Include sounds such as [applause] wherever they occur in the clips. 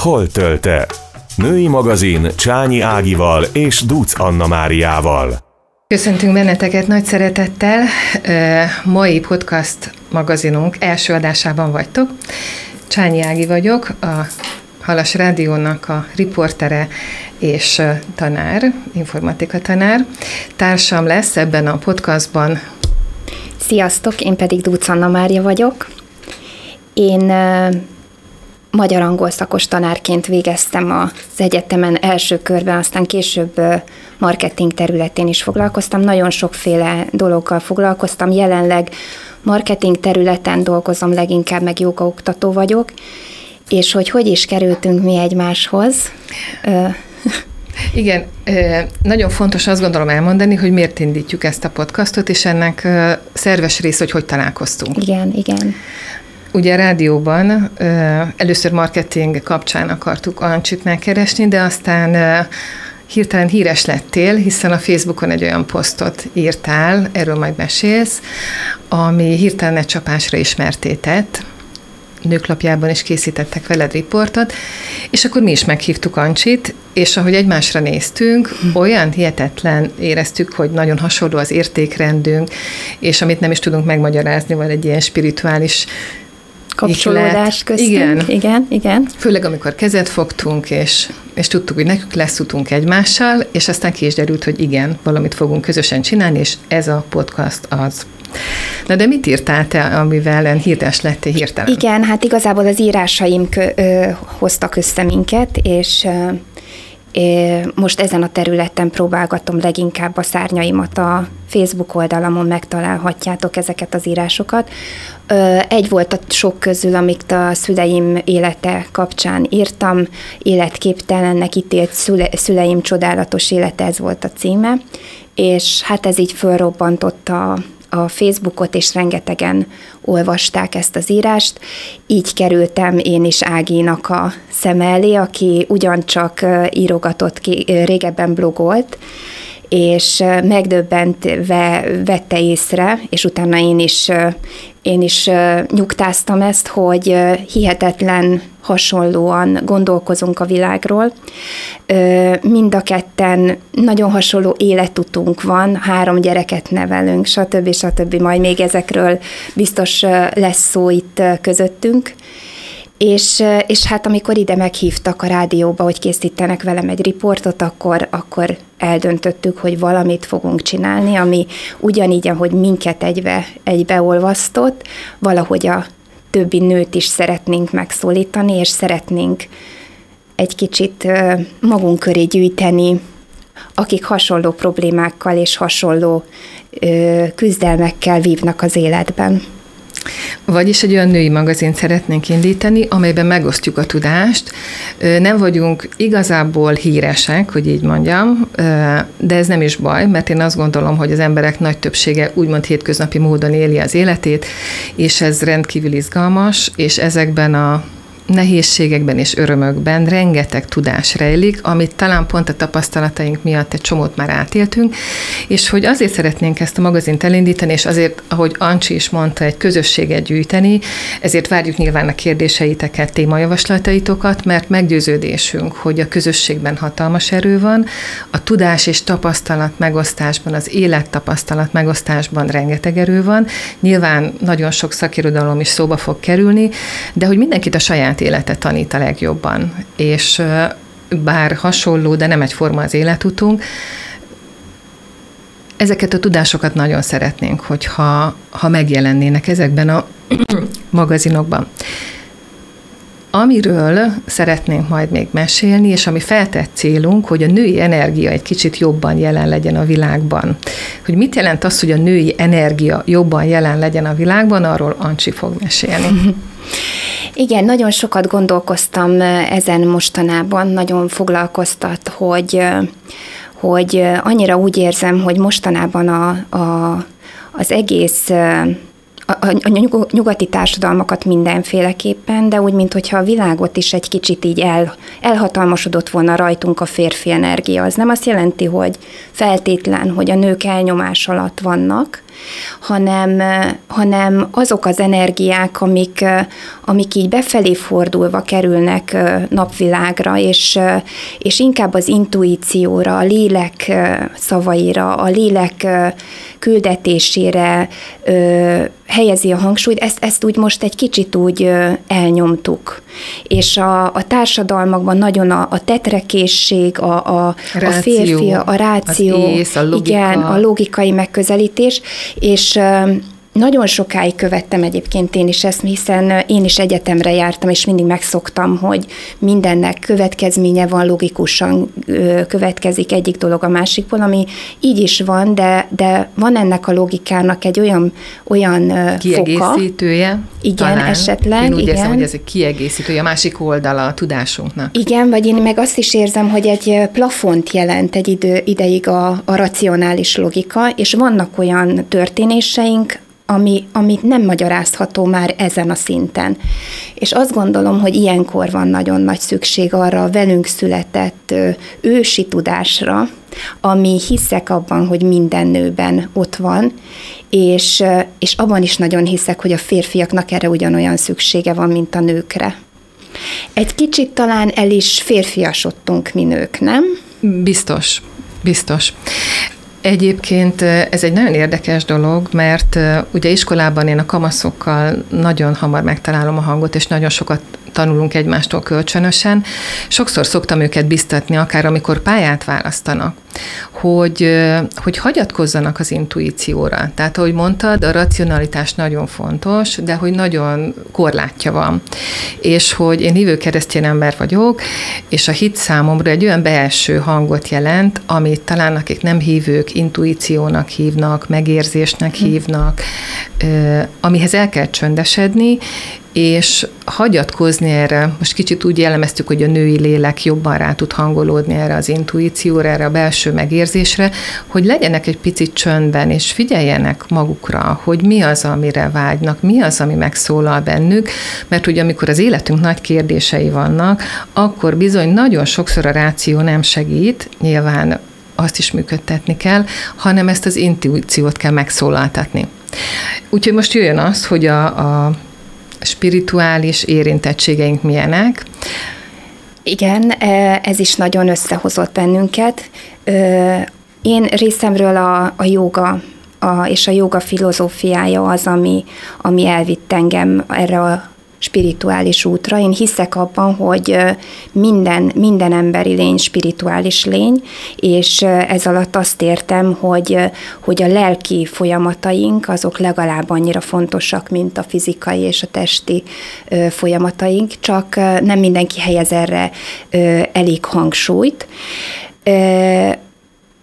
Hol tölte? Női magazin Csányi Ágival és Duc Anna Máriával. Köszöntünk benneteket nagy szeretettel. Mai podcast magazinunk első adásában vagytok. Csányi Ági vagyok, a Halas Rádiónak a riportere és tanár, informatika tanár. Társam lesz ebben a podcastban. Sziasztok, én pedig Dúc Anna Mária vagyok. Én magyar-angol szakos tanárként végeztem az egyetemen első körben, aztán később marketing területén is foglalkoztam. Nagyon sokféle dologgal foglalkoztam. Jelenleg marketing területen dolgozom, leginkább meg jogaoktató vagyok. És hogy hogy is kerültünk mi egymáshoz? [laughs] Igen, nagyon fontos azt gondolom elmondani, hogy miért indítjuk ezt a podcastot, és ennek szerves rész, hogy hogy találkoztunk. Igen, igen. Ugye a rádióban először marketing kapcsán akartuk Ancsit megkeresni, de aztán hirtelen híres lettél, hiszen a Facebookon egy olyan posztot írtál, erről majd mesélsz, ami hirtelen egy csapásra ismertétett, nőklapjában is készítettek veled riportot, és akkor mi is meghívtuk Ancsit, és ahogy egymásra néztünk, olyan hihetetlen éreztük, hogy nagyon hasonló az értékrendünk, és amit nem is tudunk megmagyarázni, van egy ilyen spirituális kapcsolódás köztünk. Igen. igen, igen. Főleg, amikor kezet fogtunk, és, és tudtuk, hogy nekünk lesz utunk egymással, és aztán ki is derült, hogy igen, valamit fogunk közösen csinálni, és ez a podcast az. Na de mit írtál te, amivel híres lettél hirtelen? Igen, hát igazából az írásaim kö, ö, hoztak össze minket, és ö, most ezen a területen próbálgatom leginkább a szárnyaimat a Facebook oldalamon megtalálhatjátok ezeket az írásokat. Egy volt a sok közül, amit a szüleim élete kapcsán írtam, életképtelennek ítélt szüle, szüleim csodálatos élete, ez volt a címe, és hát ez így fölrobbantotta a Facebookot, és rengetegen olvasták ezt az írást. Így kerültem én is Áginak a szem elé, aki ugyancsak írogatott ki, régebben blogolt, és megdöbbentve vette észre, és utána én is, én is nyugtáztam ezt, hogy hihetetlen hasonlóan gondolkozunk a világról. Mind a ketten nagyon hasonló életutunk van, három gyereket nevelünk, stb. stb. Majd még ezekről biztos lesz szó itt közöttünk. És, és hát amikor ide meghívtak a rádióba, hogy készítenek velem egy riportot, akkor, akkor eldöntöttük, hogy valamit fogunk csinálni, ami ugyanígy, ahogy minket egybe, egybeolvasztott, valahogy a többi nőt is szeretnénk megszólítani, és szeretnénk egy kicsit magunk köré gyűjteni, akik hasonló problémákkal és hasonló küzdelmekkel vívnak az életben. Vagyis egy olyan női magazint szeretnénk indítani, amelyben megosztjuk a tudást. Nem vagyunk igazából híresek, hogy így mondjam, de ez nem is baj, mert én azt gondolom, hogy az emberek nagy többsége úgymond hétköznapi módon éli az életét, és ez rendkívül izgalmas, és ezekben a nehézségekben és örömökben rengeteg tudás rejlik, amit talán pont a tapasztalataink miatt egy csomót már átéltünk, és hogy azért szeretnénk ezt a magazint elindítani, és azért, ahogy Ancsi is mondta, egy közösséget gyűjteni, ezért várjuk nyilván a kérdéseiteket, témajavaslataitokat, mert meggyőződésünk, hogy a közösségben hatalmas erő van, a tudás és tapasztalat megosztásban, az élettapasztalat megosztásban rengeteg erő van, nyilván nagyon sok szakirodalom is szóba fog kerülni, de hogy mindenkit a saját élete tanít a legjobban. És bár hasonló, de nem egyforma az életutunk, ezeket a tudásokat nagyon szeretnénk, hogyha ha megjelennének ezekben a [clears throat] magazinokban. Amiről szeretnénk majd még mesélni, és ami feltett célunk, hogy a női energia egy kicsit jobban jelen legyen a világban. Hogy mit jelent az, hogy a női energia jobban jelen legyen a világban, arról Ancsi fog mesélni. [laughs] Igen, nagyon sokat gondolkoztam ezen mostanában, nagyon foglalkoztat, hogy, hogy annyira úgy érzem, hogy mostanában a, a, az egész a, a nyugati társadalmakat mindenféleképpen, de úgy, mintha a világot is egy kicsit így el, elhatalmasodott volna rajtunk a férfi energia. Az nem azt jelenti, hogy feltétlen, hogy a nők elnyomás alatt vannak, hanem, hanem azok az energiák, amik, amik így befelé fordulva kerülnek napvilágra, és, és inkább az intuícióra, a lélek szavaira, a lélek küldetésére helyezi a hangsúlyt, ezt, ezt úgy most egy kicsit úgy elnyomtuk. És a, a társadalmakban nagyon a, a tetrekészség, a, a, ráció, a férfi, a ráció, ész, a logika. igen, a logikai megközelítés, és nagyon sokáig követtem egyébként én is ezt, hiszen én is egyetemre jártam, és mindig megszoktam, hogy mindennek következménye van, logikusan következik egyik dolog a másikból, ami így is van, de, de van ennek a logikának egy olyan, olyan Kiegészítője? Foka, igen, talán. esetleg. Én úgy igen. érzem, hogy ez egy kiegészítője, a másik oldala a tudásunknak. Igen, vagy én meg azt is érzem, hogy egy plafont jelent egy idő, ideig a, a racionális logika, és vannak olyan történéseink, ami, ami nem magyarázható már ezen a szinten. És azt gondolom, hogy ilyenkor van nagyon nagy szükség arra a velünk született ősi tudásra, ami hiszek abban, hogy minden nőben ott van, és, és abban is nagyon hiszek, hogy a férfiaknak erre ugyanolyan szüksége van, mint a nőkre. Egy kicsit talán el is férfiasodtunk mi nők, nem? Biztos, biztos. Egyébként ez egy nagyon érdekes dolog, mert ugye iskolában én a kamaszokkal nagyon hamar megtalálom a hangot, és nagyon sokat tanulunk egymástól kölcsönösen. Sokszor szoktam őket biztatni, akár amikor pályát választanak, hogy, hogy hagyatkozzanak az intuícióra. Tehát, ahogy mondtad, a racionalitás nagyon fontos, de hogy nagyon korlátja van. És hogy én hívő keresztény ember vagyok, és a hit számomra egy olyan belső hangot jelent, amit talán akik nem hívők, intuíciónak hívnak, megérzésnek hm. hívnak, amihez el kell csöndesedni, és hagyatkozni erre, most kicsit úgy jellemeztük, hogy a női lélek jobban rá tud hangolódni erre az intuícióra, erre a belső megérzésre, hogy legyenek egy picit csöndben, és figyeljenek magukra, hogy mi az, amire vágynak, mi az, ami megszólal bennük, mert ugye amikor az életünk nagy kérdései vannak, akkor bizony nagyon sokszor a ráció nem segít, nyilván azt is működtetni kell, hanem ezt az intuíciót kell megszólaltatni. Úgyhogy most jöjjön az, hogy a, a spirituális érintettségeink milyenek. Igen, e, ez is nagyon összehozott bennünket. Én részemről a, a joga a, és a joga filozófiája az, ami, ami elvitt engem erre a spirituális útra. Én hiszek abban, hogy minden, minden emberi lény spirituális lény, és ez alatt azt értem, hogy, hogy a lelki folyamataink azok legalább annyira fontosak, mint a fizikai és a testi folyamataink, csak nem mindenki helyez erre elég hangsúlyt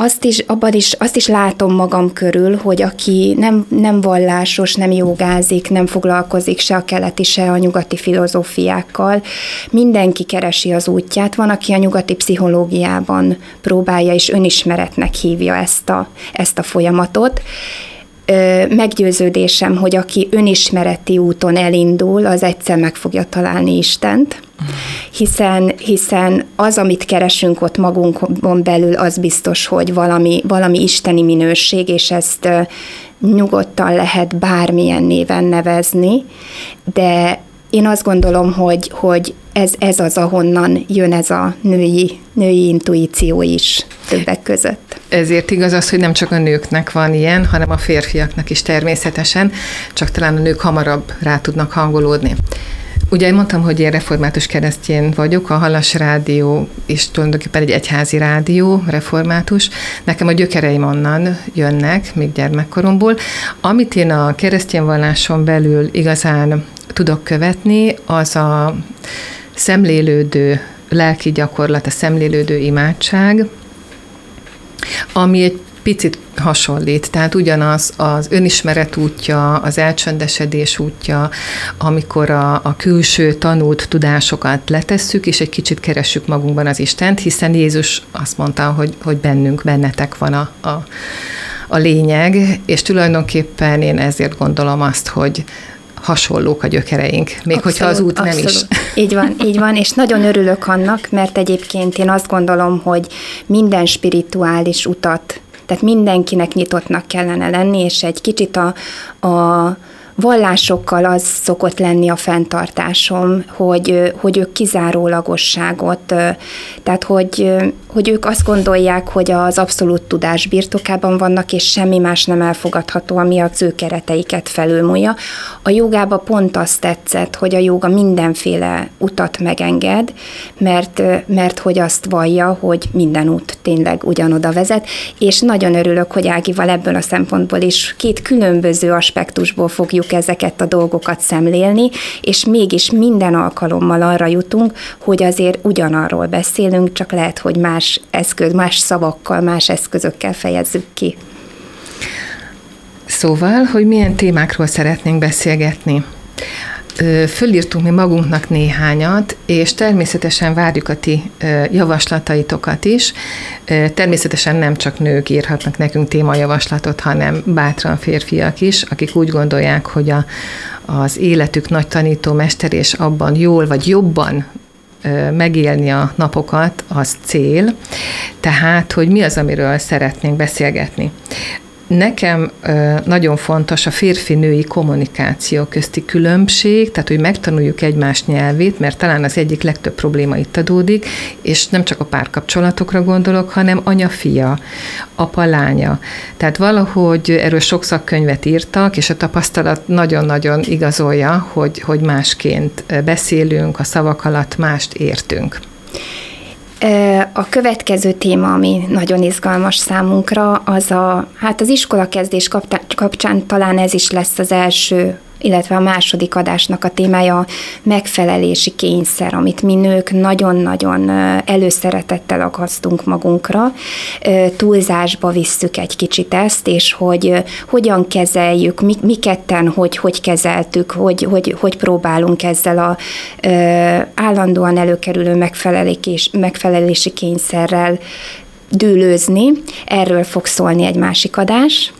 azt is, abban is, azt is látom magam körül, hogy aki nem, nem vallásos, nem jogázik, nem foglalkozik se a keleti, se a nyugati filozófiákkal, mindenki keresi az útját. Van, aki a nyugati pszichológiában próbálja, és önismeretnek hívja ezt a, ezt a folyamatot, meggyőződésem, hogy aki önismereti úton elindul, az egyszer meg fogja találni Istent, hiszen, hiszen az, amit keresünk ott magunkon belül, az biztos, hogy valami, valami isteni minőség, és ezt nyugodtan lehet bármilyen néven nevezni, de én azt gondolom, hogy, hogy ez, ez az, ahonnan jön ez a női, női intuíció is többek között. Ezért igaz az, hogy nem csak a nőknek van ilyen, hanem a férfiaknak is természetesen, csak talán a nők hamarabb rá tudnak hangolódni. Ugye mondtam, hogy én református keresztjén vagyok, a Hallas Rádió is tulajdonképpen egy egyházi rádió, református. Nekem a gyökereim onnan jönnek, még gyermekkoromból. Amit én a keresztény valláson belül igazán tudok követni, az a szemlélődő lelki gyakorlat, a szemlélődő imádság, ami egy picit hasonlít. Tehát ugyanaz az önismeret útja, az elcsöndesedés útja, amikor a, a külső tanult tudásokat letesszük, és egy kicsit keressük magunkban az Istent, hiszen Jézus azt mondta, hogy, hogy bennünk, bennetek van a, a, a lényeg, és tulajdonképpen én ezért gondolom azt, hogy hasonlók a gyökereink, még abszolút, hogyha az út abszolút. nem is. Így van, így van, és nagyon örülök annak, mert egyébként én azt gondolom, hogy minden spirituális utat Tehát mindenkinek nyitottnak kellene lenni, és egy kicsit a, a vallásokkal az szokott lenni a fenntartásom, hogy, hogy ők kizárólagosságot, tehát hogy, hogy ők azt gondolják, hogy az abszolút tudás birtokában vannak, és semmi más nem elfogadható, ami az ő kereteiket felülmúlja. A jogába pont azt tetszett, hogy a joga mindenféle utat megenged, mert, mert hogy azt vallja, hogy minden út tényleg ugyanoda vezet, és nagyon örülök, hogy Ágival ebből a szempontból is két különböző aspektusból fogjuk tudjuk ezeket a dolgokat szemlélni, és mégis minden alkalommal arra jutunk, hogy azért ugyanarról beszélünk, csak lehet, hogy más eszköz, más szavakkal, más eszközökkel fejezzük ki. Szóval, hogy milyen témákról szeretnénk beszélgetni. Fölírtunk mi magunknak néhányat, és természetesen várjuk a ti javaslataitokat is. Természetesen nem csak nők írhatnak nekünk témajavaslatot, hanem bátran férfiak is, akik úgy gondolják, hogy a, az életük nagy tanítómester, és abban jól vagy jobban megélni a napokat, az cél. Tehát, hogy mi az, amiről szeretnénk beszélgetni. Nekem nagyon fontos a férfi-női kommunikáció közti különbség, tehát hogy megtanuljuk egymás nyelvét, mert talán az egyik legtöbb probléma itt adódik, és nem csak a párkapcsolatokra gondolok, hanem anya-fia, apa-lánya. Tehát valahogy erről sok szakkönyvet írtak, és a tapasztalat nagyon-nagyon igazolja, hogy, hogy másként beszélünk, a szavak alatt mást értünk. A következő téma, ami nagyon izgalmas számunkra, az a, hát az iskola kezdés kapcsán talán ez is lesz az első illetve a második adásnak a témája a megfelelési kényszer, amit mi nők nagyon-nagyon előszeretettel akasztunk magunkra. Túlzásba visszük egy kicsit ezt, és hogy hogyan kezeljük, mi, mi ketten hogy, hogy kezeltük, hogy, hogy, hogy próbálunk ezzel a állandóan előkerülő megfelelési, kényszerrel dűlőzni. Erről fog szólni egy másik adás.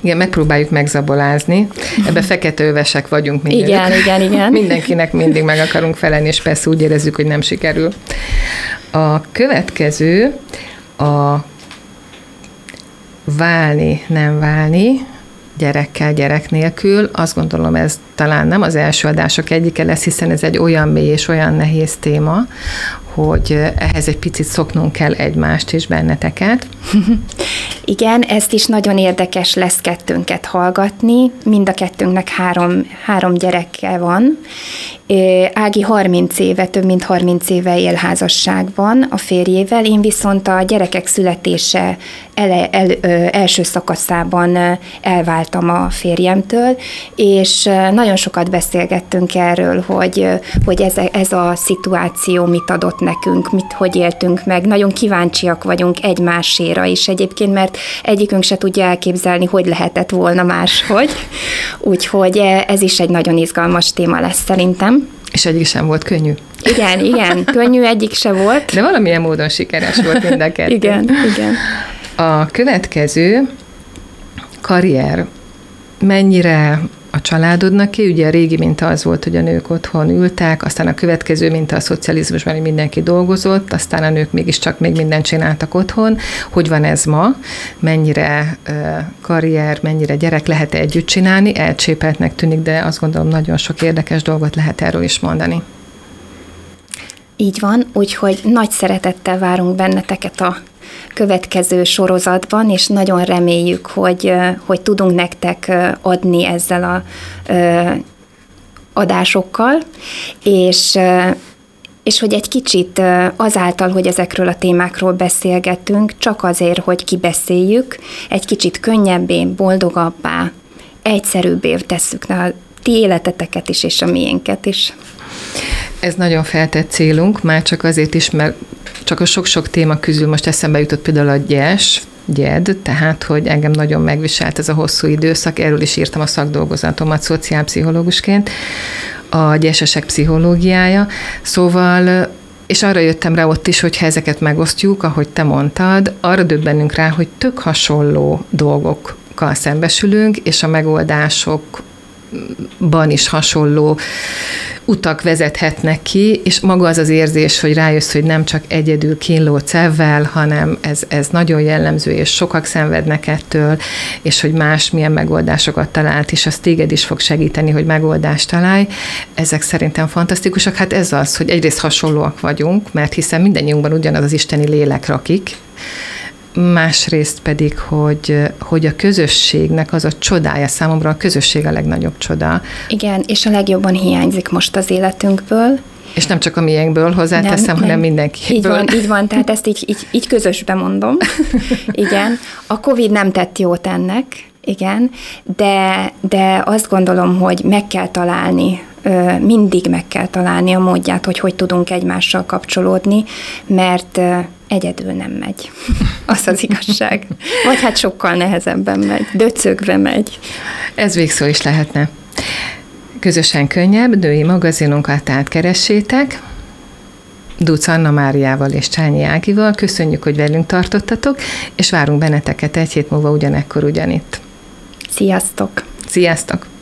Igen, megpróbáljuk megzabolázni. Ebbe fekete övesek vagyunk mi Igen, igen, igen. Mindenkinek mindig meg akarunk felelni, és persze úgy érezzük, hogy nem sikerül. A következő a válni, nem válni, gyerekkel, gyerek nélkül. Azt gondolom, ez talán nem az első adások egyike lesz, hiszen ez egy olyan mély és olyan nehéz téma, hogy ehhez egy picit szoknunk kell egymást és benneteket. [laughs] Igen, ezt is nagyon érdekes lesz kettőnket hallgatni. Mind a kettőnknek három, három gyereke van. Ági 30 éve, több mint 30 éve él házasságban a férjével, én viszont a gyerekek születése ele, el, első szakaszában elváltam a férjemtől, és nagyon sokat beszélgettünk erről, hogy, hogy ez, ez a szituáció mit adott nekünk, mit, hogy éltünk meg. Nagyon kíváncsiak vagyunk egymáséra is egyébként, mert egyikünk se tudja elképzelni, hogy lehetett volna máshogy. Úgyhogy ez is egy nagyon izgalmas téma lesz szerintem. És egyik sem volt könnyű. Igen, igen, könnyű egyik se volt. De valamilyen módon sikeres volt mind a kettő. igen, igen. A következő karrier mennyire családodnak Ugye a régi minta az volt, hogy a nők otthon ültek, aztán a következő minta a szocializmusban, hogy mindenki dolgozott, aztán a nők mégiscsak még mindent csináltak otthon. Hogy van ez ma? Mennyire karrier, mennyire gyerek lehet együtt csinálni? Elcsépeltnek tűnik, de azt gondolom nagyon sok érdekes dolgot lehet erről is mondani. Így van, úgyhogy nagy szeretettel várunk benneteket a következő sorozatban, és nagyon reméljük, hogy, hogy tudunk nektek adni ezzel a adásokkal, és és hogy egy kicsit azáltal, hogy ezekről a témákról beszélgetünk, csak azért, hogy kibeszéljük, egy kicsit könnyebbé, boldogabbá, egyszerűbbé tesszük a ti életeteket is, és a miénket is. Ez nagyon feltett célunk, már csak azért is, mert csak a sok-sok téma közül most eszembe jutott például a gyes, gyed, tehát, hogy engem nagyon megviselt ez a hosszú időszak, erről is írtam a szakdolgozatomat szociálpszichológusként, a gyesesek pszichológiája, szóval és arra jöttem rá ott is, hogy ha ezeket megosztjuk, ahogy te mondtad, arra döbbenünk rá, hogy tök hasonló dolgokkal szembesülünk, és a megoldásokban is hasonló utak vezethetnek ki, és maga az az érzés, hogy rájössz, hogy nem csak egyedül kínló cevvel, hanem ez, ez nagyon jellemző, és sokak szenvednek ettől, és hogy más milyen megoldásokat talált, és az téged is fog segíteni, hogy megoldást találj. Ezek szerintem fantasztikusak. Hát ez az, hogy egyrészt hasonlóak vagyunk, mert hiszen mindannyiunkban ugyanaz az isteni lélek rakik, másrészt pedig, hogy, hogy a közösségnek az a csodája, számomra a közösség a legnagyobb csoda. Igen, és a legjobban hiányzik most az életünkből. És nem csak a miénkből hozzáteszem, nem, hanem nem. mindenkiből. Így van, így van, tehát ezt így, így, így közösbe mondom. [laughs] Igen, a Covid nem tett jót ennek, igen, de, de azt gondolom, hogy meg kell találni mindig meg kell találni a módját, hogy hogy tudunk egymással kapcsolódni, mert egyedül nem megy. [laughs] Az az igazság. Vagy hát sokkal nehezebben megy, döcögve megy. Ez végszó is lehetne. Közösen könnyebb, női magazinunkat tehát keressétek, Duc Anna Máriával és Csányi Ágival. Köszönjük, hogy velünk tartottatok, és várunk benneteket egy hét múlva ugyanekkor ugyanitt. Sziasztok! Sziasztok!